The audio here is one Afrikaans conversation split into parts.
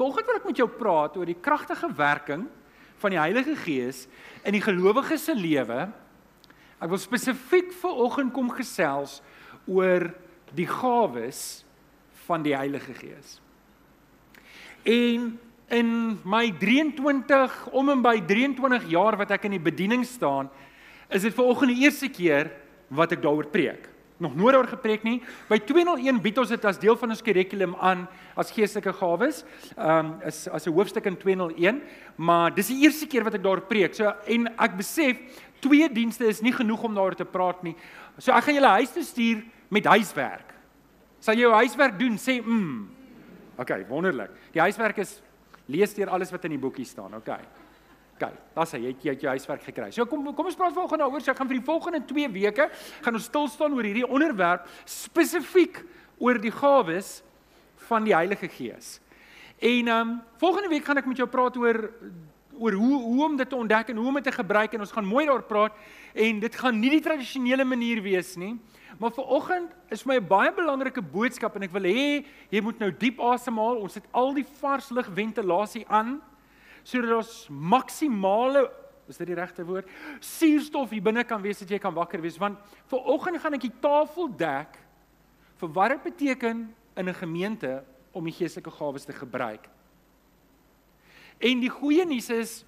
Vanoggend wil ek met jou praat oor die kragtige werking van die Heilige Gees in die gelowige se lewe. Ek wil spesifiek vanoggend kom gesels oor die gawes van die Heilige Gees. En in my 23 om en by 23 jaar wat ek in die bediening staan, is dit vanoggend die eerste keer wat ek daaroor preek nog nooit oor gepreek nie. By 201 bied ons dit as deel van ons kurrikulum aan as geestelike gawes. Ehm um, is as 'n hoofstuk in 201, maar dis die eerste keer wat ek daar preek. So en ek besef twee dienste is nie genoeg om daaroor te praat nie. So ek gaan julle huis toe stuur met huiswerk. Sal jy jou huiswerk doen? Sê mm. OK, wonderlik. Die huiswerk is lees deur alles wat in die boekie staan. OK. OK, hy, jy het jou huiswerk gekry. So kom kom ons praat volgende daaroor. So ek gaan vir die volgende 2 weke gaan ons stil staan oor hierdie onderwerp spesifiek oor die gawes van die Heilige Gees. En ehm um, volgende week gaan ek met jou praat oor oor hoe hoe om dit te ontdek en hoe om dit te gebruik en ons gaan mooi daaroor praat en dit gaan nie die tradisionele manier wees nie. Maar vir oggend is my 'n baie belangrike boodskap en ek wil hê jy moet nou diep asemhaal. Ons het al die vars lug ventilasie aan sodat ons maksimale is dit die regte woord suurstof hier binne kan wees dat jy kan wakker wees want vir oggend gaan ek die tafel dek vir wat dit beteken in 'n gemeente om die geestelike gawes te gebruik. En die goeie nuus is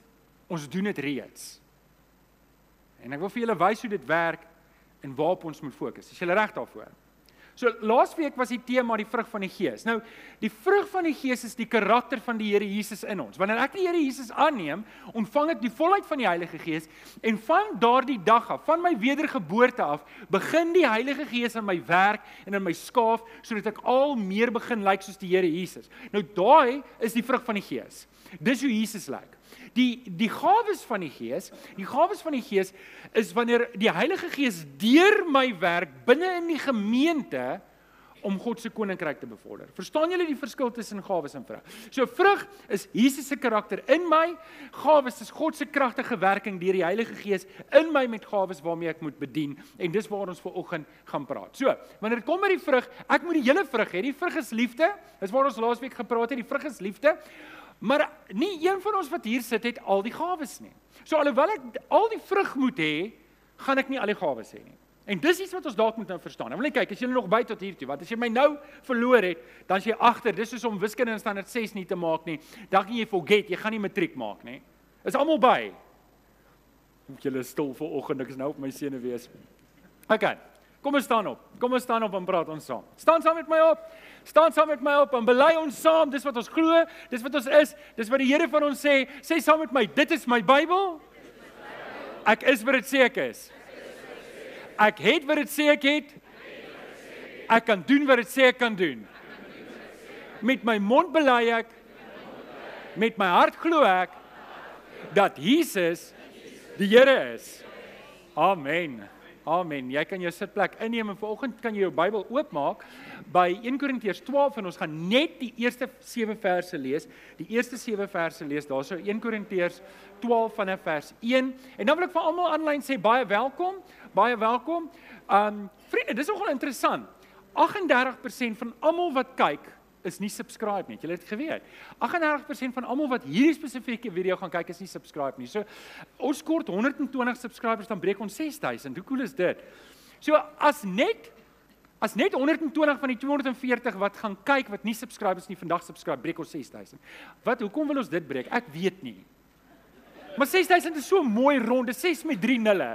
ons doen dit reeds. En ek wil vir julle wys hoe dit werk en waarop ons moet fokus. Is jy reg daarvoor? So laasweek was die tema die vrug van die Gees. Nou, die vrug van die Gees is die karakter van die Here Jesus in ons. Wanneer ek die Here Jesus aanneem, ontvang ek die volheid van die Heilige Gees en van daardie dag af, van my wedergeboorte af, begin die Heilige Gees in my werk en in my skaaf sodat ek al meer begin lyk like soos die Here Jesus. Nou daai is die vrug van die Gees. Dis hoe Jesus lyk. Like. Die die gawes van die Gees, die gawes van die Gees is wanneer die Heilige Gees deur my werk binne in die gemeente om God se koninkryk te bevorder. Verstaan julle die verskil tussen gawes en vrug? So vrug is Jesus se karakter in my, gawes is God se kragtige werking deur die Heilige Gees in my met gawes waarmee ek moet bedien en dis waar ons ver oggend gaan praat. So, wanneer dit kom by die vrug, ek moet die hele vrug hê. Die vrug is liefde. Dis waar ons laasweek gepraat het, die vrug is liefde. Maar nie een van ons wat hier sit het al die gawes nie. So alhoewel ek al die vrug moet hê, gaan ek nie al die gawes hê nie. En dis iets wat ons dalk moet nou verstaan. Nou wil ek kyk, as jy nog by tot hier toe, wat as jy my nou verloor het, dan as jy agter, dis soos om wiskunde in standaard 6 nie te maak nie. Dan gaan jy forget, jy gaan nie matriek maak nie. Is almal by? Moet julle stil vir oggend, ek is nou op my sene wees. OK. Kom ons staan op. Kom ons staan op en praat ons saam. Staan saam met my op. Staan saam met my op en bely ons saam. Dis wat ons glo, dis wat ons is. Dis wat die Here van ons sê. Sê saam met my, dit is my Bybel. Ek is wat dit sê ek is. Ek het wat dit sê ek het. Ek kan doen wat dit sê ek kan doen. Met my mond bely ek. Met my hart glo ek dat Jesus die Here is. Amen. Amen. Jy kan jou sitplek inneem en vanoggend kan jy jou Bybel oopmaak by 1 Korintiërs 12 en ons gaan net die eerste 7 verse lees. Die eerste 7 verse lees daarso 1 Korintiërs 12 vanaf vers 1. En dan wil ek vir almal aanlyn sê baie welkom. Baie welkom. Um vriende, dis nogal interessant. 38% van almal wat kyk is nie subscribe nie. Het julle dit geweet? 38% van almal wat hierdie spesifieke video gaan kyk is nie subscribe nie. So ons kort 120 subscribers dan breek ons 6000. Hoe cool is dit? So as net as net 120 van die 240 wat gaan kyk wat nie subscribe is nie vandag subscribe breek ons 6000. Wat hoekom wil ons dit breek? Ek weet nie. Maar 6000 is so mooi rond, dis 6 met 3 nulle.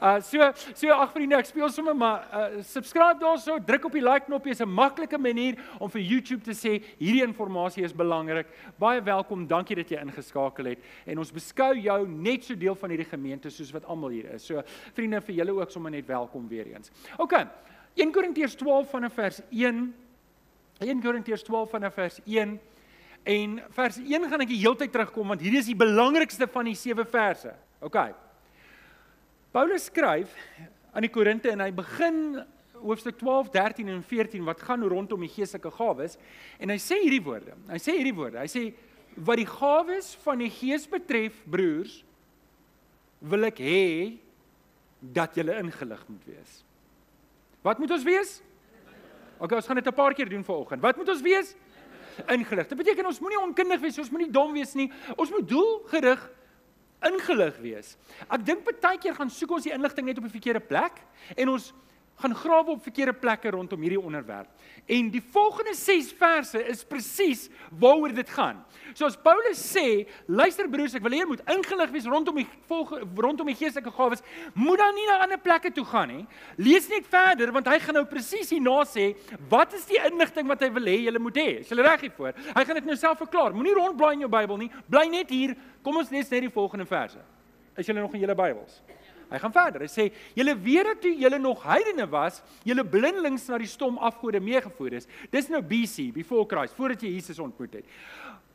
Uh so so ag vriende, ek speel sommer maar uh subscribe daarso, druk op die like knoppie, is 'n maklike manier om vir YouTube te sê hierdie inligting is belangrik. Baie welkom, dankie dat jy ingeskakel het en ons beskou jou net so deel van hierdie gemeente soos wat almal hier is. So vriende, vir julle ook sommer net welkom weer eens. OK. 1 Korintiërs 12 vanaf vers 1 1 Korintiërs 12 vanaf vers 1 En vers 1 gaan ek die hele tyd terugkom want hierdie is die belangrikste van die sewe verse. OK. Paulus skryf aan die Korinte en hy begin hoofstuk 12, 13 en 14 wat gaan rondom die geestelike gawes en hy sê hierdie woorde. Hy sê hierdie woorde. Hy sê wat die gawes van die Gees betref, broers, wil ek hê dat julle ingelig moet wees. Wat moet ons wees? OK, ons gaan dit 'n paar keer doen vanoggend. Wat moet ons wees? Ingelig. Dit beteken ons moenie onkundig wees, ons moenie dom wees nie. Ons moet doelgerig ingelig wees. Ek dink baie keer gaan soek ons die inligting net op die verkeerde plek en ons gaan grawe op verkeerde plekke rondom hierdie onderwerp. En die volgende 6 verse is presies waaroor dit gaan. So as Paulus sê, luister broers, ek wil hê jy moet ingelig wees rondom die volg, rondom die geestelike gawes, moet dan nie na ander plekke toe gaan nie. Lees net verder want hy gaan nou presies hierna sê, wat is die inligting wat hy wil hê jy moet hê? Is jy reg hiervoor? Hy gaan dit nou self verklaar. Moenie rondblaai in jou Bybel nie. Bly net hier. Kom ons lees net die volgende verse. Is julle nog in julle Bybels? Hy gaan verder. Hy sê: "Julle weet dat toe julle nog heidene was, julle blindelings na die stom afgode meegevoer is. Dis nou BC, before Christ, voordat jy Jesus ontmoet het.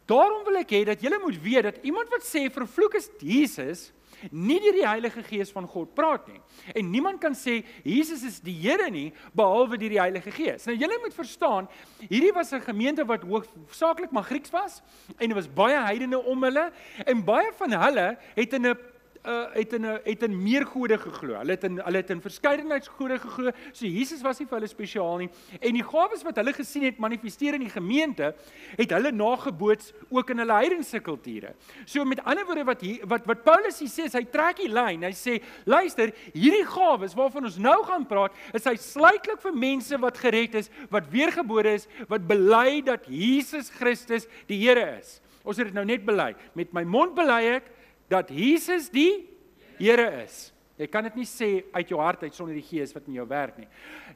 Daarom wil ek hê dat julle moet weet dat iemand wat sê vervloek is Jesus, nie deur die Heilige Gees van God praat nie. En niemand kan sê Jesus is die Here nie behalwe deur die Heilige Gees. Nou julle moet verstaan, hierdie was 'n gemeente wat hoofsaaklik maar Grieks was en dit was baie heidene om hulle en baie van hulle het in 'n uh, het in 'n het in meer gode geglo. Hulle het in hulle het in verskeidenheidsgode geglo. So Jesus was nie vir hulle spesiaal nie. En die gawes wat hulle gesien het manifesteer in die gemeente, het hulle nageboots ook in hulle heidense kulture. So met ander woorde wat hier wat wat Paulus hier sê, is hy trek die lyn. Hy sê, luister, hierdie gawes waarvan ons nou gaan praat, is uitsluitlik vir mense wat gered is, wat weergebore is, wat bely dat Jesus Christus die Here is. Ons het dit nou net bely. Met my mond bely ek dat Jesus die Here is. Jy kan dit nie sê uit jou hart uit sonder die Gees wat in jou werk nie.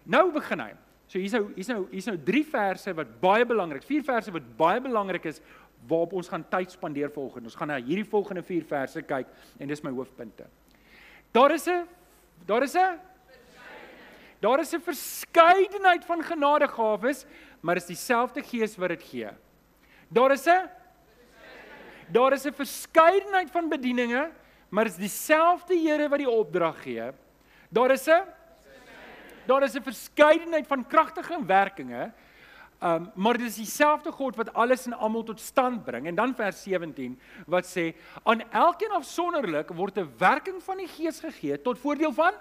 Nou begin hy. So hier's nou hier's nou hier's nou drie verse wat baie belangrik, vier verse wat baie belangrik is waarop ons gaan tyd spandeer volgende. Ons gaan na hierdie volgende vier verse kyk en dis my hoofpunte. Daar is 'n daar is 'n Daar is 'n verskeidenheid van genadegawes, maar is dieselfde Gees wat dit gee. Daar is 'n Daar is 'n verskeidenheid van bedieninge, maar dit is dieselfde Here wat die opdrag gee. Daar is 'n Daar is 'n verskeidenheid van kragtige werkinge. Um maar dit is dieselfde God wat alles en almal tot stand bring. En dan vers 17 wat sê aan elkeen afsonderlik word 'n werking van die Gees gegee tot voordeel van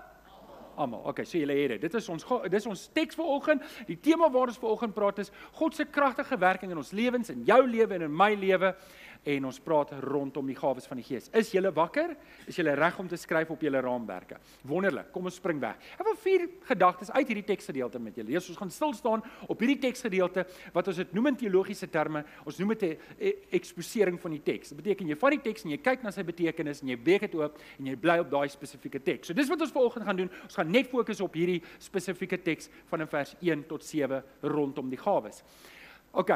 almal. Okay, so julle het dit. Dit is ons dis ons teks vir oggend. Die tema waar ons vir oggend praat is God se kragtige werking in ons lewens en jou lewe en in my lewe en ons praat rondom die gawes van die Gees. Is julle wakker? Is julle reg om te skryf op julle raamwerke? Wonderlik. Kom ons spring weg. Ek wil vier gedagtes uit hierdie teksgedeelte met julle lees. Ons gaan stil staan op hierdie teksgedeelte wat ons dit noem in teologiese terme. Ons noem dit 'n e, eksposering van die teks. Dit beteken jy vat die teks en jy kyk na sy betekenis en jy breek dit oop en jy bly op daai spesifieke teks. So dis wat ons vanoggend gaan doen. Ons gaan net fokus op hierdie spesifieke teks van in vers 1 tot 7 rondom die gawes. OK.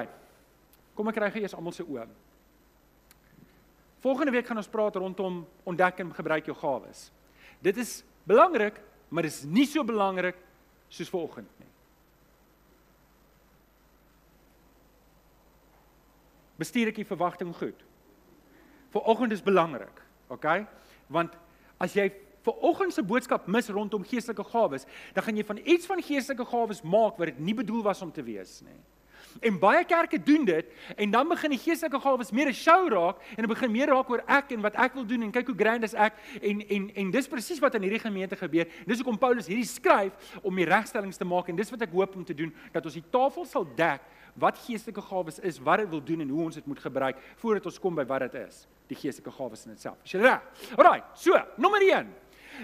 Kom ek kry gou eers almal se oë. Volgende week gaan ons praat rondom ontdek en gebruik jou gawes. Dit is belangrik, maar dit is nie so belangrik soos vanoggend nie. Bestuur ek die verwagting goed? Vanoggend is belangrik, okay? Want as jy vanoggend se boodskap mis rondom geestelike gawes, dan gaan jy van iets van geestelike gawes maak wat dit nie bedoel was om te wees nie. En baie kerke doen dit en dan begin die geestelike gawes meer 'n show raak en dit begin meer raak oor ek en wat ek wil doen en kyk hoe grand is ek en en en dis presies wat in hierdie gemeente gebeur. Dis hoekom Paulus hierdie skryf om die regstellings te maak en dis wat ek hoop om te doen dat ons die tafel sal dek wat geestelike gawes is, wat dit wil doen en hoe ons dit moet gebruik voordat ons kom by wat dit is, die geestelike gawes in itself. Is jy reg? Alraai. So, nommer 1.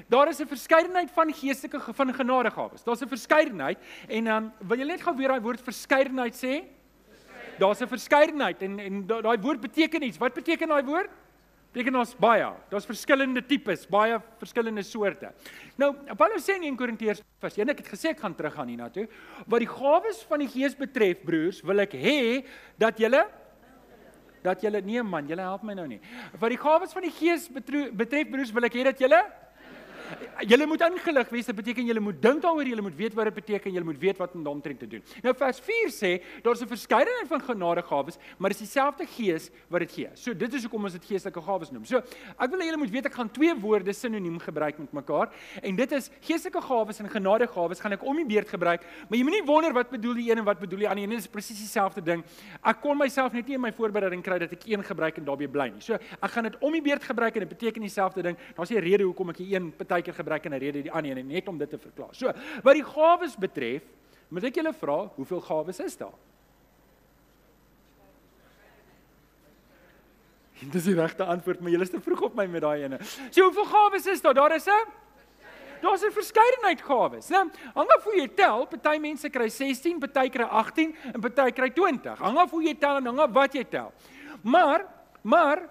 Daar is 'n verskeidenheid van geestelike van genadegawes. Daar's 'n verskeidenheid en ehm um, wil jy net gou weer daai woord verskeidenheid sê? Daar's 'n verskeidenheid en en daai woord beteken iets. Wat beteken daai woord? Beteken ons baie. Daar's verskillende tipes, baie verskillende soorte. Nou, Paulus sê in 1 Korintiërs vers 1, ek het gesê ek gaan teruggaan hiernatoe, wat die gawes van die Gees betref, broers, wil ek hê dat julle dat julle nee man, julle help my nou nie. Wat die gawes van die Gees betref, broers, wil ek hê dat julle Julle moet ingelig wees, dit beteken julle moet dink daaroor, julle moet weet wat dit beteken, julle moet weet wat om daarmee te doen. Nou vers 4 sê, daar's 'n verskeidenheid van genadegawes, maar dis dieselfde Gees wat dit gee. So dit is hoekom ons dit geestelike gawes noem. So ek wil hê julle moet weet ek gaan twee woorde sinoniem gebruik met mekaar en dit is geestelike gawes en genadegawes gaan ek om die beurt gebruik, maar jy moenie wonder wat bedoel die een en wat bedoel die ander nie. Dit is presies dieselfde ding. Ek kon myself net nie in my voorbereiding kry dat ek een gebruik en daarbey bly nie. So ek gaan dit om die beurt gebruik en dit beteken dieselfde ding. Daar's 'n rede hoekom ek die een partykeer gebruik en 'n rede die ander een net om dit te verklaar. So, wat die gawes betref, moet ek julle vra, hoeveel gawes is daar? Dis die regte antwoord, maar julle is te vroeg op my met daai ene. So, hoeveel gawes is daar? Daar is 'n Daar's 'n verskeidenheid gawes, né? Hang af hoe jy tel, party mense kry 16, party kry 18 en party kry 20. Hang af hoe jy tel en hang af wat jy tel. Maar maar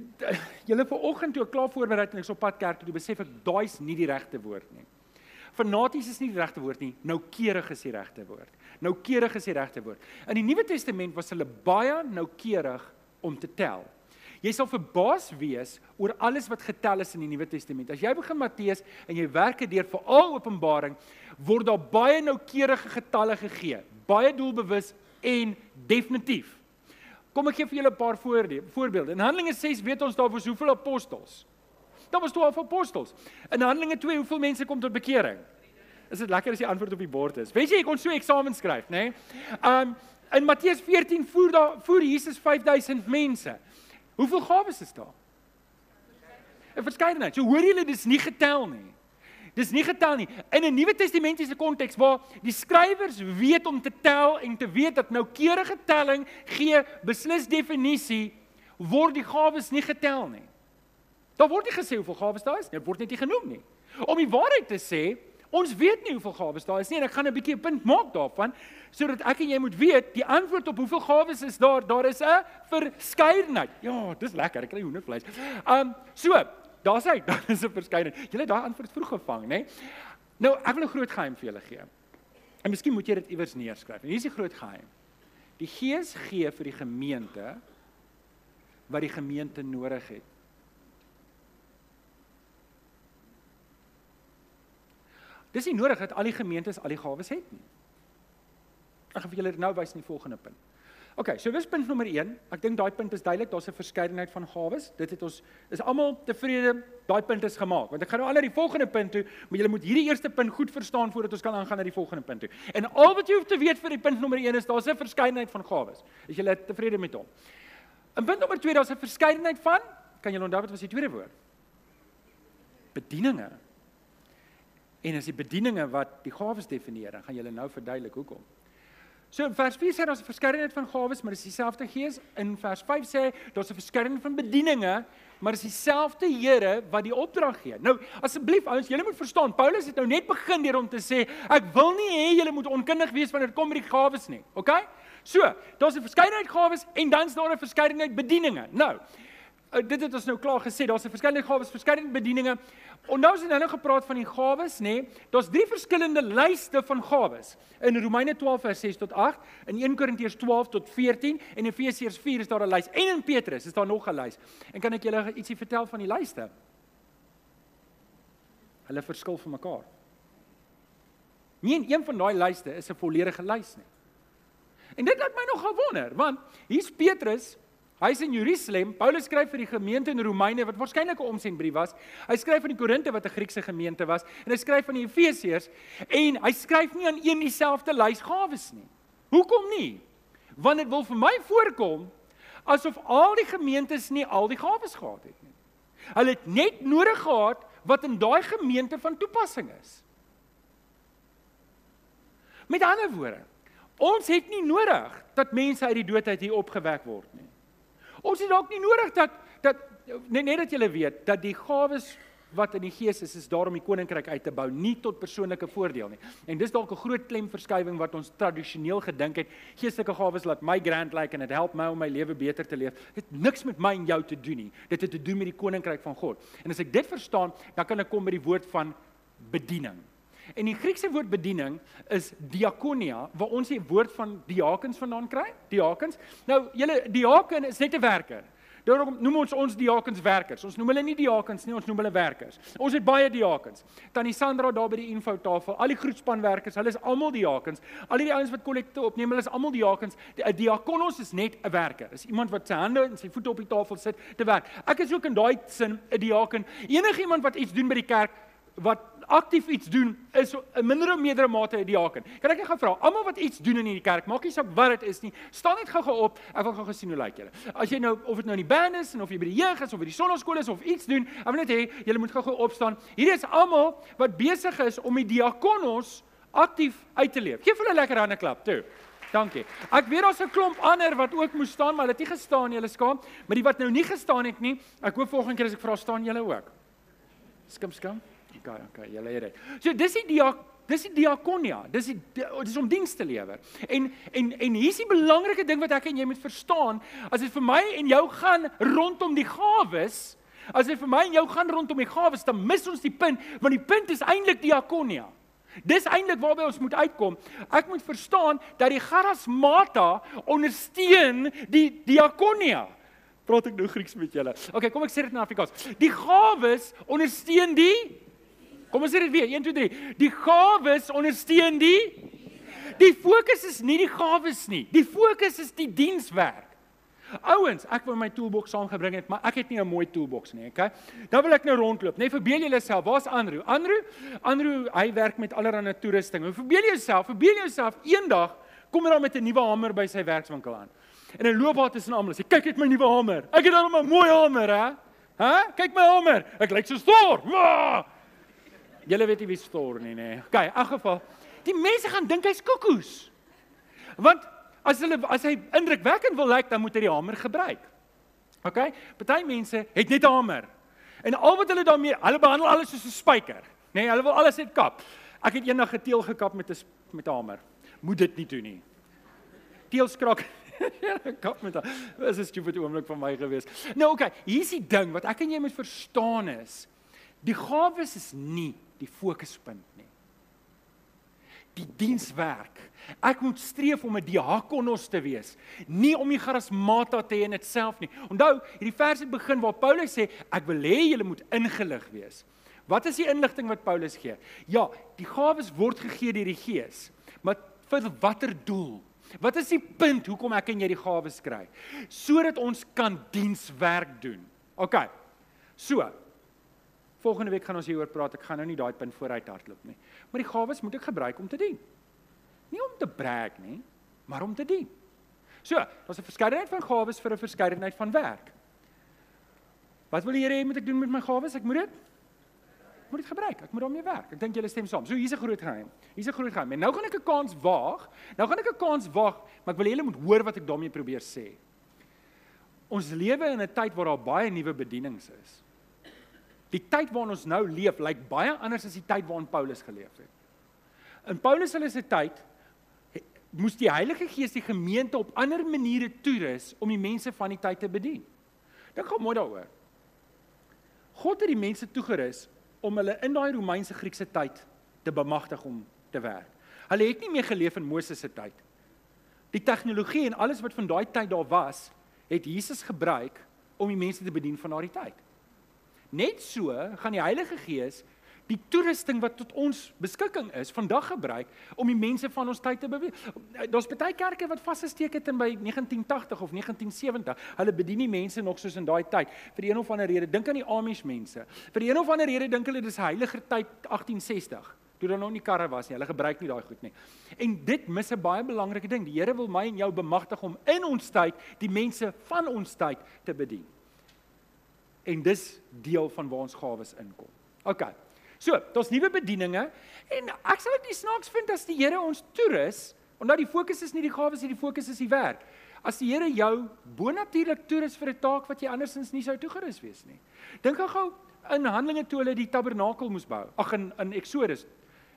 julle vanoggend toe ek klaar voorberei het en ek so pad kerk toe, besef ek daai's nie die regte woord nie. Fanaties is nie die regte woord nie, noukeurig is die regte woord. Noukeurig is die regte woord. In die Nuwe Testament was hulle baie noukeurig om te tel. Jy sal verbaas wees oor alles wat getel is in die Nuwe Testament. As jy begin Matteus en jy werk deur vir al Openbaring, word daar baie noukeurige getalle gegee, baie doelbewus en definitief. Kom ek gee vir julle 'n paar voorbeelde. In Handelinge 6 weet ons daar was hoeveel apostels? Daar was 12 apostels. In Handelinge 2 hoeveel mense kom tot bekering? Is dit lekker as die antwoord op die bord is? Weet jy jy kon so eksamen skryf, nê? Nee? Um in Matteus 14 voer daar voer Jesus 5000 mense. Hoeveel gawes is daar? 'n Verskeidenheid. So hoor julle dis nie getel nie. Dis nie getel nie. In 'n Nuwe Testamentiese konteks waar die skrywers weet om te tel en te weet dat noukeurige telling gee beslis definisie word die gawes nie getel nie. Daar word nie gesê hoeveel gawes daar is nie, dit word net nie genoem nie. Om die waarheid te sê, ons weet nie hoeveel gawes daar is nie en ek gaan 'n bietjie 'n punt maak daarvan sodat ek en jy moet weet die antwoord op hoeveel gawes is daar, daar is 'n verskeidenheid. Ja, dis lekker, ek kry hoendervleis. Um so, daar's hy, daar is 'n verskeidenheid. Jy het daai antwoord vroeg gevang, né? Nou, ek wil 'n groot geheim vir julle gee. En miskien moet jy dit iewers neerskryf. En hier is die groot geheim. Die Gees gee vir die gemeente wat die gemeente nodig het. Dis nie nodig dat al die gemeentes al die gawes het nie. Ek gaan vir julle nou wys in die volgende punt. OK, so dis punt nommer 1. Ek dink daai punt is duidelik, daar's 'n verskeidenheid van gawes. Dit het ons is almal tevrede, daai punt is gemaak. Want ek gaan nou al na die volgende punt toe, maar julle moet hierdie eerste punt goed verstaan voordat ons kan aangaan na die volgende punt toe. En al wat jy hoef te weet vir die punt nommer 1 is daar's 'n verskeidenheid van gawes. Is julle tevrede met hom? In punt nommer 2 daar's 'n verskeidenheid van, kan julle onthou wat was die tweede woord? Bedieninge. En as die bedieninge wat die gawes definieer, dan gaan julle nou verduidelik hoekom. So vers 4 sê daar's 'n verskeidenheid van gawes, maar dis dieselfde Gees. In vers 5 sê daar's 'n verskeidenheid van bedieninge, maar dis dieselfde Here wat die opdrag gee. Nou, asseblief ouens, julle moet verstaan, Paulus het nou net begin deur om te sê, ek wil nie hê julle moet onkundig wees wanneer dit kom by die gawes nie. OK? So, daar's 'n verskeidenheid gawes en dan's daar 'n verskeidenheid bedieninge. Nou, dit het ons nou klaar gesê, daar's 'n verskeidenheid gawes, verskeidenheid bedieninge. En nou is dit nou gepraat van die gawes, nê? Nee, Daar's drie verskillende lyste van gawes. In Romeine 12 vers 6 tot 8, in 1 Korintiërs 12 tot 14 en in Efesiërs 4 is daar 'n lys. En in Petrus is daar nog 'n lys. En kan ek julle ietsie vertel van die lyste? Hulle verskil van mekaar. Nie een van daai lyste is 'n volledige lys nie. En dit laat my nog gewonder, want hier's Petrus Hy's in Jerusalem. Paulus skryf vir die gemeente in Romeine wat waarskynlik 'n omsendbrief was. Hy skryf aan die Korinte wat 'n Griekse gemeente was en hy skryf aan die Efesiërs en hy skryf nie aan een dieselfde lys gawes nie. Hoekom nie? Want dit wil vir my voorkom asof al die gemeentes nie al die gawes gehad het nie. Hulle het net nodig gehad wat in daai gemeente van toepassing is. Met ander woorde, ons het nie nodig dat mense uit die dood uit hier opgewek word nie. Ons het dalk nie nodig dat dat net net dat jy weet dat die gawes wat in die gees is is daar om die koninkryk uit te bou, nie tot persoonlike voordeel nie. En dis dalk 'n groot klemverskywing wat ons tradisioneel gedink het, geestelike gawes laat my grand lyk like, en dit help my om my lewe beter te leef. Dit het niks met my en jou te doen nie. Dit het te doen met die koninkryk van God. En as ek dit verstaan, dan kan ek kom by die woord van bediening. En die Griekse woord bediening is diakonia, waar ons die woord van diakens vandaan kry. Diakens. Nou, julle diaken is net 'n werker. Daarom noem ons ons diakens werkers. Ons noem hulle nie diakens nie, ons noem hulle werkers. Ons het baie diakens. Tannie Sandra daar by die infotafel, al die groetspanwerkers, hulle is almal diakens. Al die ouens wat kollekte opneem, hulle is almal diakens. 'n Diakonos is net 'n werker. Is iemand wat sy hande en sy voete op die tafel sit te werk. Ek is ook in daai sin 'n diaken. Enige iemand wat iets doen by die kerk wat aktief iets doen is 'n minder of meerdere mate 'n diaken. Kan ek net gou vra, almal wat iets doen in hierdie kerk, maak nie saak wat dit is nie, staan net gou-gou op. Ek wil gou gesien hoe lyk julle. As jy nou of dit nou in die band is en of jy by die jeug is of by die sonnaskool is of iets doen, ek wil net hê julle moet gou-gou opstaan. Hierdie is almal wat besig is om die diakonos aktief uit te leef. Geef hulle 'n lekker hande klap toe. Dankie. Ek weet daar's 'n klomp ander wat ook moes staan, maar hulle het nie gestaan nie, hulle skaam. Maar die wat nou nie gestaan het nie, ek hoop volgende keer as ek vra staan julle ook. Skim skim. Okay, okay, julle het dit. So dis die diak dis die diakonia. Dis die dis om diens te lewer. En en en hier's die belangrike ding wat ek en jy moet verstaan, as dit vir my en jou gaan rondom die gawes, as dit vir my en jou gaan rondom die gawes, dan mis ons die punt, want die punt is eintlik diakonia. Dis eintlik waarby ons moet uitkom. Ek moet verstaan dat die charismata ondersteun die diakonia. Praat ek nou Grieks met julle? Okay, kom ek sê dit in Afrikaans. Die gawes ondersteun die Kom ons sê dit weer. 1 2 3. Die gawes ondersteun die Die fokus is nie die gawes nie. Die fokus is die dienswerk. Ouens, ek wou my toolbox saamgebring het, maar ek het nie 'n mooi toolbox nie, okay? Dan wil ek nou rondloop. Nee, verbeel jouself, waar's Andrew? Andrew, Andrew, hy werk met allerlei toerusting. Verbeel jouself, verbeel jouself eendag kom hy daar met 'n nuwe hamer by sy werkswinkel aan. En hy loop daar tussen almal en sê, "Kyk, ek het my nuwe hamer. Ek het dan 'n mooi hamer, hè? Hæ? Kyk my hamer. Ek lyk so stoor." Julle weet nie wie stoor nie, nê. Nee. Okay, in geval, die mense gaan dink hy's koekoes. Want As hulle as hy indrukwekkend wil lyk, dan moet hy die hamer gebruik. OK? Party mense het net 'n hamer. En al wat hulle daarmee, hulle behandel alles soos 'n spyker, nê? Nee, hulle wil alles net kap. Ek het eendag 'n teel gekap met 'n met 'n hamer. Moet dit nie doen nie. Teelskraak kap met. Dis 'n stupid oomblik van my gewees. Nou OK, hier's die ding wat ek en jy moet verstaan is, die gawes is nie die fokuspunt nie die dienswerk. Ek moet streef om 'n diakonos te wees, nie om die charismata te hê in dit self nie. Onthou, hierdie vers het begin waar Paulus sê ek wil hê julle moet ingelig wees. Wat is die inligting wat Paulus gee? Ja, die gawes word gegee deur die Gees. Maar vir watter doel? Wat is die punt hoekom ek en jy die gawes kry? Sodat ons kan dienswerk doen. OK. So, Volgende week gaan ons hieroor praat. Ek gaan nou nie daai punt vooruit hardloop nie. Maar die gawes moet ek gebruik om te dien. Nie om te brag nie, maar om te dien. So, daar's 'n verskeidenheid van gawes vir 'n verskeidenheid van werk. Wat wil die Here hê moet ek doen met my gawes? Ek moet dit moet dit gebruik. Ek moet daarmee werk. Ek dink julle stem saam. So hier's 'n groot geheim. Hier's 'n groot geheim. En nou gaan ek 'n kans waag. Nou gaan ek 'n kans waag, maar ek wil julle moet hoor wat ek daarmee probeer sê. Ons lewe in 'n tyd waar daar baie nuwe bedienings is. Die tyd waarin ons nou leef lyk baie anders as die tyd waarin Paulus geleef het. In Paulus hulle se tyd moes die Heilige Gees die gemeente op ander maniere toerus om die mense van die tyd te bedien. Dink gou mooi daaroor. God het die mense toegerus om hulle in daai Romeinse Griekse tyd te bemagtig om te werk. Hulle het nie meer geleef in Moses se tyd. Die tegnologie en alles wat van daai tyd daar was, het Jesus gebruik om die mense te bedien van daardie tyd. Net so gaan die Heilige Gees die toerusting wat tot ons beskikking is vandag gebruik om die mense van ons tyd te beweeg. Daar's baie kerke wat vasgesteek het in by 1980 of 1970. Hulle bedien die mense nog soos in daai tyd. Vir een of ander rede, dink aan die Amish mense. Vir een of ander rede dink hulle dis heiliger tyd 1860 toe daar nog nie karre was nie. Hulle gebruik nie daai goed nie. En dit mis 'n baie belangrike ding. Die Here wil my en jou bemagtig om in ons tyd die mense van ons tyd te bedien en dis deel van waar ons gawes inkom. OK. So, daar's nuwe bedieninge en ek sal dit nie snaaks vind as die Here ons toerus, omdat die fokus is nie die gawes nie, die fokus is die werk. As die Here jou bonatuurlik toerus vir 'n taak wat jy andersins nie sou toegerus wees nie. Dink gou in Handelinge toe hulle die tabernakel moes bou. Ag in in Exodus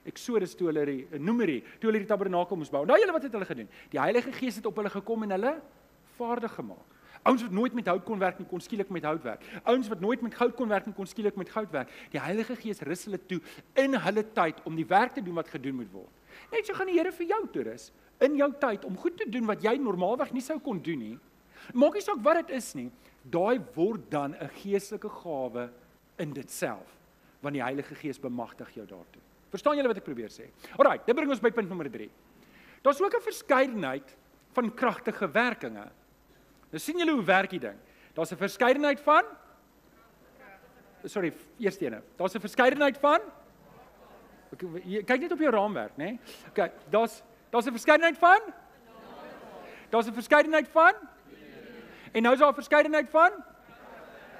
Exodus toe hulle die Numeri, toe hulle die tabernakel moes bou. Nou julle wat het hulle gedoen? Die Heilige Gees het op hulle gekom en hulle vaardig gemaak. Ouens wat nooit met hout kon werk nie, kon skielik met hout werk. Ouens wat nooit met goud kon werk nie, kon skielik met goud werk. Die Heilige Gees rus hulle toe in hulle tyd om die werk te doen wat gedoen moet word. Net so gaan die Here vir jou toe rus in jou tyd om goed te doen wat jy normaalweg nie sou kon doen nie. Maak nie saak wat dit is nie, daai word dan 'n geestelike gawe in dit self want die Heilige Gees bemagtig jou daartoe. Verstaan julle wat ek probeer sê? Alraai, dit bring ons by punt nommer 3. Daar's ook 'n verskeidenheid van kragtige werkinge Nou sien julle hoe werk die ding. Daar's 'n verskeidenheid van Sorry, eerste ene. Daar's 'n verskeidenheid van Kyk net op jou raamwerk, né? Nee? OK, daar's daar's 'n verskeidenheid van Daar's 'n verskeidenheid van En nou is daar 'n verskeidenheid van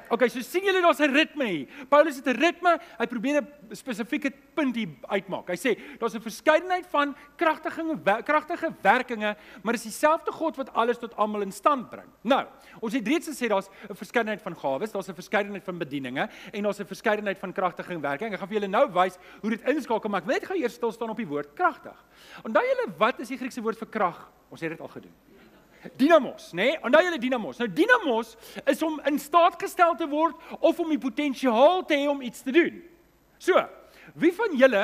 Okay, so sien julle daar's 'n ritme hier. Paulus het 'n ritme. Hy probeer 'n spesifieke punt hier uitmaak. Hy sê daar's 'n verskeidenheid van kragtige kragtige werkinge, maar dis dieselfde God wat alles tot almal in stand bring. Nou, ons het reeds gesê daar's 'n verskeidenheid van gawes, daar's 'n verskeidenheid van bedieninge en daar's 'n verskeidenheid van kragtige werking. Ek gaan vir julle nou wys hoe dit inskakel, maar ek wil net gou eers stil staan op die woord kragtig. Onthou julle wat is die Griekse woord vir krag? Ons het dit al gedoen. Dinamos, nê? Nee? Onthou julle dinamos. Nou dinamos is om in staat gestel te word of om die potensiaal te hê om iets te doen. So, wie van julle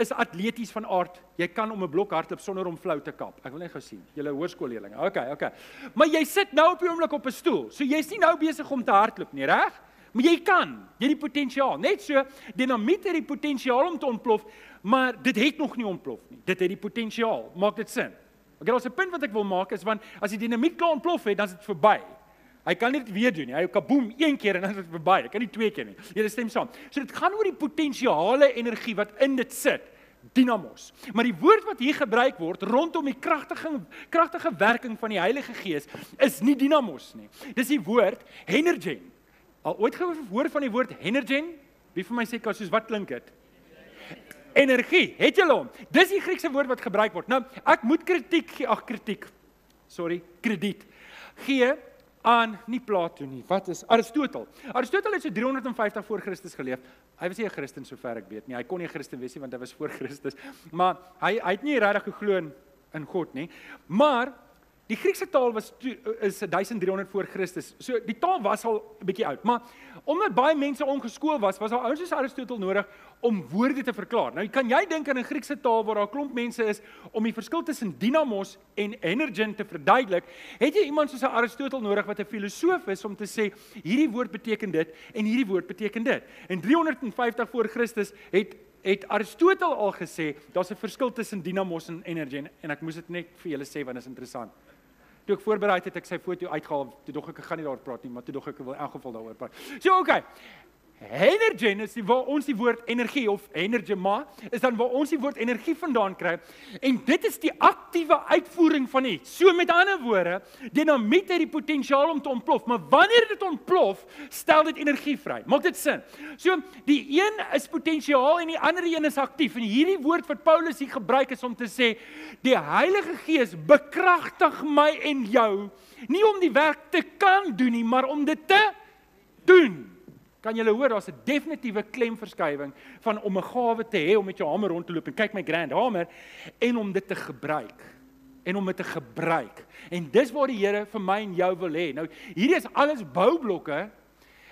is atleties van aard? Jy kan om 'n blok hardloop sonder om flou te kap. Ek wil net gou sien. Julle hoërskoolleerlinge. Okay, okay. Maar jy sit nou op die oomblik op 'n stoel. So jy's nie nou besig om te hardloop nie, reg? Maar jy kan. Jy het die potensiaal. Net so, dinamiet het die potensiaal om te ontplof, maar dit het nog nie ontplof nie. Dit het die potensiaal. Maak dit sin? Ek het 'n punt wat ek wil maak is want as die dinamiek klaar ontplof het, dan is dit verby. Hy kan dit weer doen nie. Hy kaboom een keer en dan is dit verby. Hy kan nie twee keer nie. Jy stem saam. So dit gaan oor die potensiale energie wat in dit sit. Dinamos. Maar die woord wat hier gebruik word rondom die kragtige kragtige werking van die Heilige Gees is nie dinamos nie. Dis die woord energen. Al ooit gehoor van die woord energen? Wie van my sê kan soos wat klink dit? Energie. Het julle hom? Dis die Griekse woord wat gebruik word. Nou, ek moet kritiek gee, ag kritiek. Sorry, krediet. Gee aan nie Plato nie. Wat is Aristotel? Aristotel het so 350 voor Christus geleef. Hy was nie 'n Christen sover ek weet nie. Hy kon nie 'n Christen wees nie want hy was voor Christus. Maar hy hy het nie regtig geglo in God nie. Maar Die Griekse taal was is 1300 voor Christus. So die taal was al 'n bietjie oud, maar omdat baie mense ongeskool was, was daar ouens soos Aristoteles nodig om woorde te verklaar. Nou kan jy dink aan 'n Griekse taal waar daar 'n klomp mense is om die verskil tussen dynamos en energen te verduidelik, het jy iemand soos Aristoteles nodig wat 'n filosoof is om te sê hierdie woord beteken dit en hierdie woord beteken dit. In 350 voor Christus het het Aristoteles al gesê daar's 'n verskil tussen dynamos en energen en ek moes dit net vir julle sê want dit is interessant toe ek voorberei het, het ek sy foto uitgehaal. Toe dog ek ek gaan nie daaroor praat nie, maar toe dog ek ek wil in elk geval daaroor praat. So okay. Energen is die waar ons die woord energie of energema is dan waar ons die woord energie vandaan kry en dit is die aktiewe uitvoering van iets. So met ander woorde, dinamiet het die potensiaal om te ontplof, maar wanneer dit ontplof, stel dit energie vry. Maak dit sin? So die een is potensiaal en die ander een is aktief en hierdie woord wat Paulus hier gebruik is om te sê die Heilige Gees bekragtig my en jou nie om die werk te kan doen nie, maar om dit te doen. Kan jy hoor daar's 'n definitiewe klemverskywing van om 'n gawe te hê om met jou hamer rond te loop en kyk my grand hamer en om dit te gebruik en om dit te gebruik. En dis waar die Here vir my en jou wil hê. Nou hierdie is alles boublokke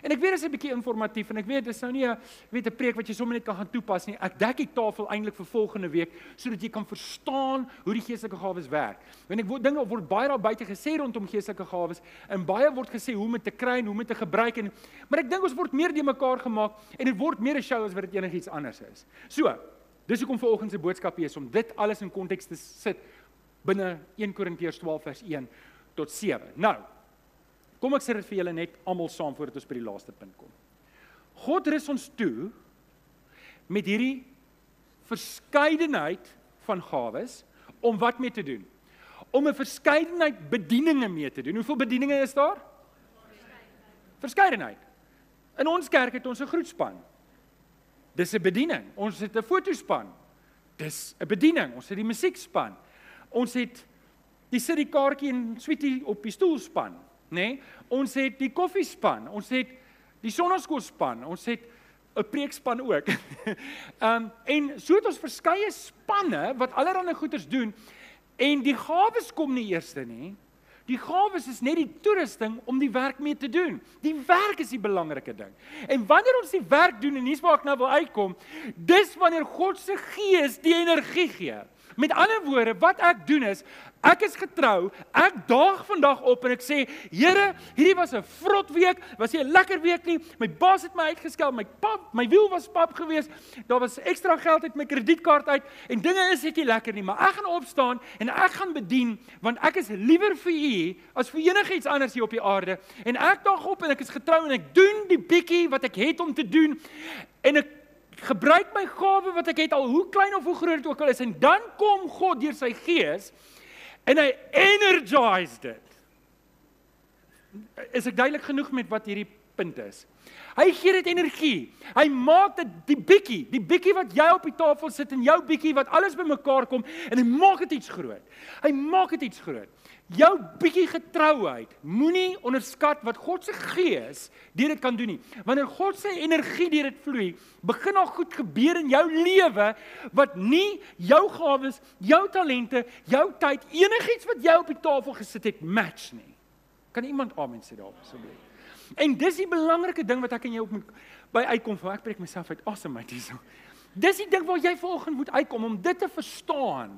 En ek weet dit is 'n bietjie informatief en ek weet dis nou nie 'n weet 'n preek wat jy sommer net kan gaan toepas nie. Ek dek die tafel eintlik vir volgende week sodat jy kan verstaan hoe die geestelike gawes werk. Want ek word dinge word baie daar buite gesê rondom geestelike gawes en baie word gesê hoe om dit te kry en hoe om dit te gebruik en maar ek dink ons word meer die mekaar gemaak en dit word meer 'n show as wat dit enigiets anders is. So, dis hoekom vanoggend se boodskap hier is om dit alles in konteks te sit binne 1 Korintiërs 12 vers 1 tot 7. Nou, Kom ek sê dit vir julle net almal saam voordat ons by die laaste punt kom. God rus ons toe met hierdie verskeidenheid van gawes om wat mee te doen? Om 'n verskeidenheid bedieninge mee te doen. Hoeveel bedieninge is daar? Verskeidenheid. In ons kerk het ons 'n groetspan. Dis 'n bediening. Ons het 'n fotospan. Dis 'n bediening. Ons het die musiekspan. Ons het die sit die kaartjie en sweetie op die stoelspan nê? Nee? Ons het die koffiespan, ons het die sonnaskoolspan, ons het 'n preekspan ook. Ehm um, en so het ons verskeie spanne wat allerlei goeders doen en die gawes kom nie eerste nie. Die gawes is net die toerusting om die werk mee te doen. Die werk is die belangrike ding. En wanneer ons die werk doen en hier's waar ek nou wil uitkom, dis wanneer God se Gees die energie gee. Met ander woorde, wat ek doen is, ek is getrou. Ek daag vandag op en ek sê, Here, hierdie was 'n vrot week, was nie 'n lekker week nie. My baas het my uitgeskel, my pap, my wiel was pap geweest. Daar was ekstra geld uit my kredietkaart uit en dinge is net nie lekker nie, maar ek gaan opstaan en ek gaan bedien want ek is liewer vir U as vir enigiets anders hier op die aarde. En ek daag op en ek is getrou en ek doen die bietjie wat ek het om te doen en ek gebruik my gawe wat ek het al hoe klein of hoe groot dit ook al is en dan kom God deur sy gees en hy energize dit. Is ek duidelik genoeg met wat hierdie punt is. Hy gee dit energie. Hy maak dit die bietjie, die bietjie wat jy op die tafel sit en jou bietjie wat alles bymekaar kom en hy maak dit iets groot. Hy maak dit iets groot. Jou bietjie getrouheid, moenie onderskat wat God se gees deur dit kan doen nie. Wanneer God se energie deur dit vloei, begin daar goed gebeur in jou lewe wat nie jou gawes, jou talente, jou tyd, enigiets wat jy op die tafel gesit het match nie. Kan iemand amen sê daarop asseblief? En dis die belangrike ding wat ek en jy op moet by uitkom van ek breek myself uit asem uit hierso. Dis die ding waar jy vanoggend moet uitkom om dit te verstaan.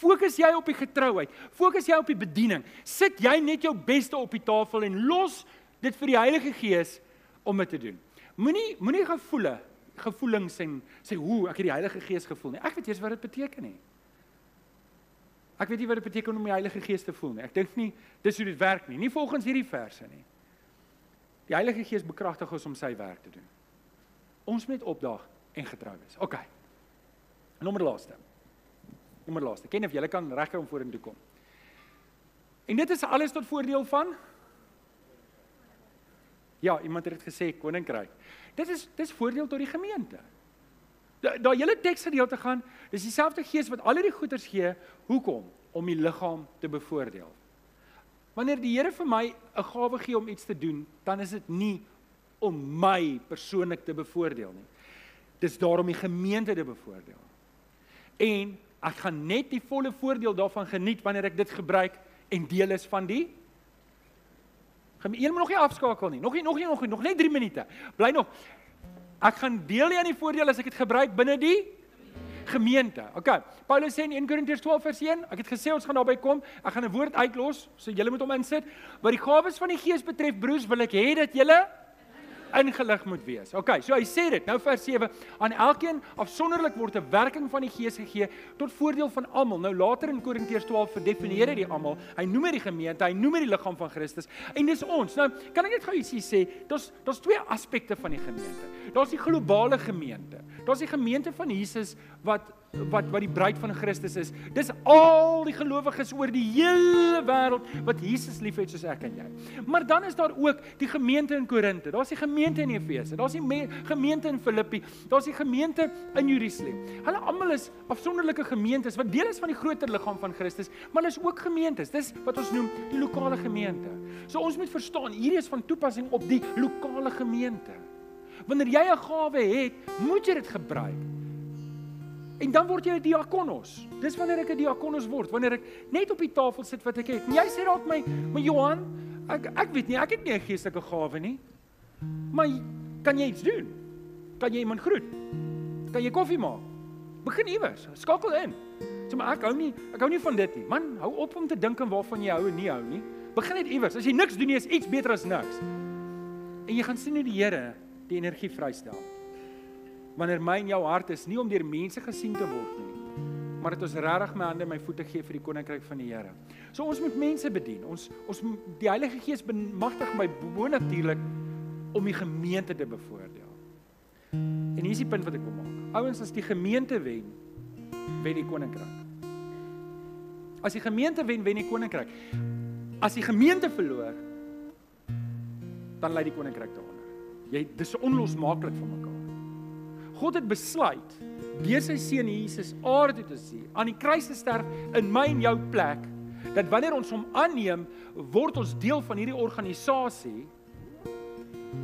Fokus jy op die getrouheid. Fokus jy op die bediening. Sit jy net jou beste op die tafel en los dit vir die Heilige Gees om dit te doen. Moenie moenie gevoele, gevoelings en sê hoe ek het die Heilige Gees gevoel nie. Ek weet eers wat dit beteken nie. Ek weet nie wat dit beteken om die Heilige Gees te voel nie. Ek dink nie dis hoe dit werk nie. Nie volgens hierdie verse nie. Die Heilige Gees bekragtig ons om sy werk te doen. Ons moet opdaag en getrou wees. OK. Nommer laaste. Nommer laaste. Ken of jy kan regkry om vorentoe kom. En dit is alles tot voordeel van Ja, iemand het dit gesê koninkryk. Dit is dis voordeel tot die gemeente. Daai da hele teksgedeelte gaan, dis dieselfde gees wat al hierdie goeders gee, hoekom? Om die liggaam te bevoordeel. Wanneer die Here vir my 'n gawe gee om iets te doen, dan is dit nie om my persoonlik te bevoordeel nie. Dis daarom die gemeente te bevoordeel. En ek gaan net die volle voordeel daarvan geniet wanneer ek dit gebruik en deel is van die Gaan jy nog nie afskakel nie. Nog nie nog nie nog nie, nog net 3 minute. Bly nog. Ek gaan deel nie aan die voordeel as ek dit gebruik binne die gemeente. OK. Paulus sê in 1 Korintiërs 12 vers 1, ek het gesê ons gaan daarby kom. Ek gaan 'n woord uitlos, so julle moet hom insit. Wat die gawes van die Gees betref, broers, wil ek hê dat julle ingelig moet wees. OK, so hy sê dit. Nou vers 7, aan elkeen afsonderlik word 'n werking van die Gees gegee tot voordeel van almal. Nou later in Korintiërs 12 verdefinieer hy die almal. Hy noem dit die gemeente, hy noem dit die liggaam van Christus. En dis ons. Nou, kan ek net gou ietsie sê? Daar's daar's twee aspekte van die gemeente. Daar's die globale gemeente. Daar's die gemeente van Jesus wat wat wat die bruid van Christus is. Dis al die gelowiges oor die hele wêreld wat Jesus liefhet soos ek en jy. Maar dan is daar ook die gemeente in Korinte. Daar's die gemeente in Efese. Daar's die gemeente in Filippi. Daar's die gemeente in Jerusalem. Hulle almal is afsonderlike gemeentes wat deel is van die groter liggaam van Christus, maar hulle is ook gemeentes. Dis wat ons noem die lokale gemeente. So ons moet verstaan, hierdie is van toepassing op die lokale gemeente. Wanneer jy 'n gawe het, moet jy dit gebruik. En dan word jy 'n diakonos. Dis wanneer ek 'n diakonos word, wanneer ek net op die tafel sit wat ek het. En jy sê dalk my, "Maar Johan, ek ek weet nie, ek het nie 'n geestelike gawe nie." Maar kan jy iets doen? Kan jy iemand groet? Kan jy koffie maak? Begin iewers. Skakel in. Sê maar ek hou nie, ek hou nie van dit nie. Man, hou op om te dink aan waarvan jy hou en nie hou nie. Begin net iewers. As jy niks doen nie, is iets beter as niks. En jy gaan sien hoe die Here die energie vrystel wanneer my en jou hart is nie om deur mense gesien te word nie maar dit ons regtig my hande en my voete gee vir die koninkryk van die Here. So ons moet mense bedien. Ons ons die Heilige Gees bemagtig my bo natuurlik om die gemeente te bevoordeel. En hier is die punt wat ek wil maak. Ouens, as die gemeente wen, wen die koninkryk. As die gemeente wen, wen die koninkryk. As die gemeente verloor, dan lê die koninkryk daaronder. Jy dis onlosmaaklik van mekaar. God het besluit deur sy seun Jesus aarde toe te sien, aan die kruis te sterf in my en jou plek, dat wanneer ons hom aanneem, word ons deel van hierdie organisasie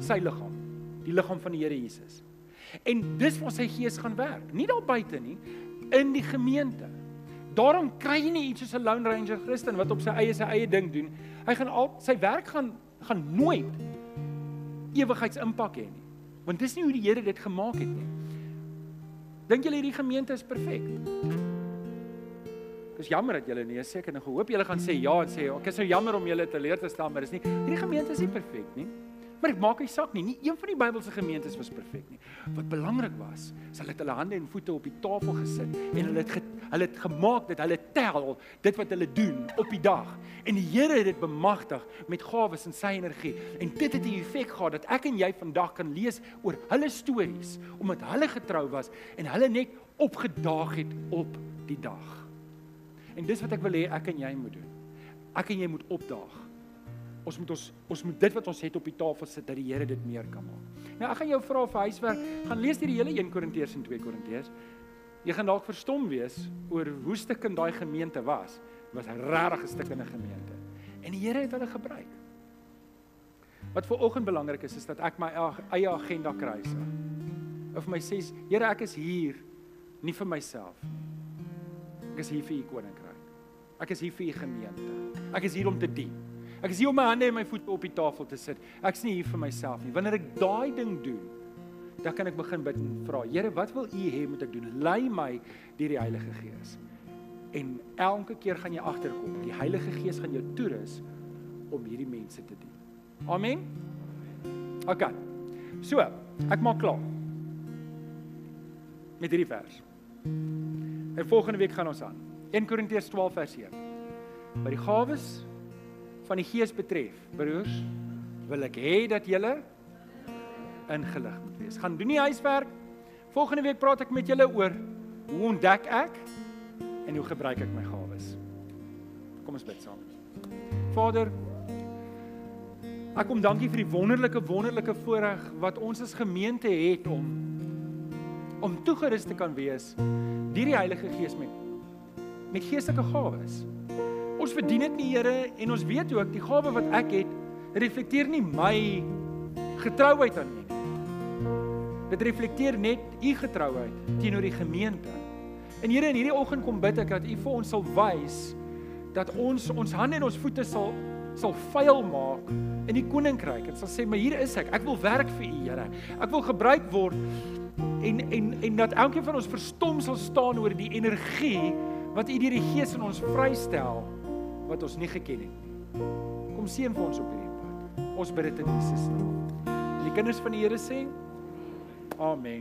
sy liggaam, die liggaam van die Here Jesus. En dis waar sy gees gaan werk, nie daar buite nie, in die gemeente. Daarom kry jy nie iets soos 'n lone ranger Christen wat op sy eie sy eie ding doen. Hy gaan al sy werk gaan gaan nooit ewigheidsimpak hê nie. Want dis nie hoe die Here dit gemaak het nie. Dink julle hierdie gemeente is perfek? Dis jammer dat julle nee sê ek en ek hoop julle gaan sê ja en sê ek is so jammer om julle te leer te stel maar dis nie hierdie gemeente is nie perfek nie. Maar ek maak nie saak nie, nie een van die Bybelse gemeentes was perfek nie. Wat belangrik was, is hulle het hulle hande en voete op die tafel gesit en hulle het ge, hulle het gemaak dat hulle tel dit wat hulle doen op die dag. En die Here het dit bemagtig met gawes en sy energie. En dit het 'n effek gehad dat ek en jy vandag kan lees oor hulle stories omdat hulle getrou was en hulle net opgedaag het op die dag. En dis wat ek wil hê ek en jy moet doen. Ek en jy moet opdaag ons moet ons ons moet dit wat ons het op die tafel sit dat die Here dit meer kan maak. Nou ek gaan jou vra vir huiswerk, gaan lees die hele 1 Korintiërs en 2 Korintiërs. Jy gaan dalk verstom wees oor hoe stukkend daai gemeente was. Dit was 'n regtig stukkende gemeente. En die Here het hulle gebruik. Wat vir oggend belangrik is is dat ek my eie agenda kry. Of my sê, Here, ek is hier nie vir myself. Ek is hier vir u koninkryk. Ek is hier vir u gemeente. Ek is hier om te dien. Ek is hier om my hande en my voete op die tafel te sit. Ek is nie hier vir myself nie. Wanneer ek daai ding doen, dan kan ek begin bid en vra, Here, wat wil U hê moet ek doen? Lei my deur die Heilige Gees. En elke keer gaan jy agterkom, die Heilige Gees gaan jou toerus om hierdie mense te dien. Amen. OK. So, ek maak klaar. Met hierdie vers. En volgende week gaan ons aan. 1 Korintiërs 12 vers 1. By die gawes van die Gees betref, broers, wil ek hê dat julle ingelig moet wees. Gaan doen die huiswerk. Volgende week praat ek met julle oor hoe ontdek ek en hoe gebruik ek my gawes. Kom ons bid saam. Vader, ek kom dankie vir die wonderlike wonderlike voorreg wat ons as gemeente het om om toegerus te kan wees deur die Heilige Gees met met geestelike gawes. Ons verdien dit nie, Here, en ons weet ook die gawe wat ek het reflekteer nie my getrouheid aan U nie. Dit reflekteer net U getrouheid teenoor die gemeente. En Here, in hierdie oggend kom bid ek dat U vir ons sal wys dat ons ons hande en ons voete sal sal vuil maak in die koninkryk. Dit sal sê, "Maar hier is ek. Ek wil werk vir U, Here. Ek wil gebruik word." En en en dat elkeen van ons verstom sal staan oor die energie wat U deur die Gees in ons vrystel wat ons nie geken het nie. Kom seën vir ons op hierdie pad. Ons bid dit in Jesus naam. Die kinders van die Here sê: Amen.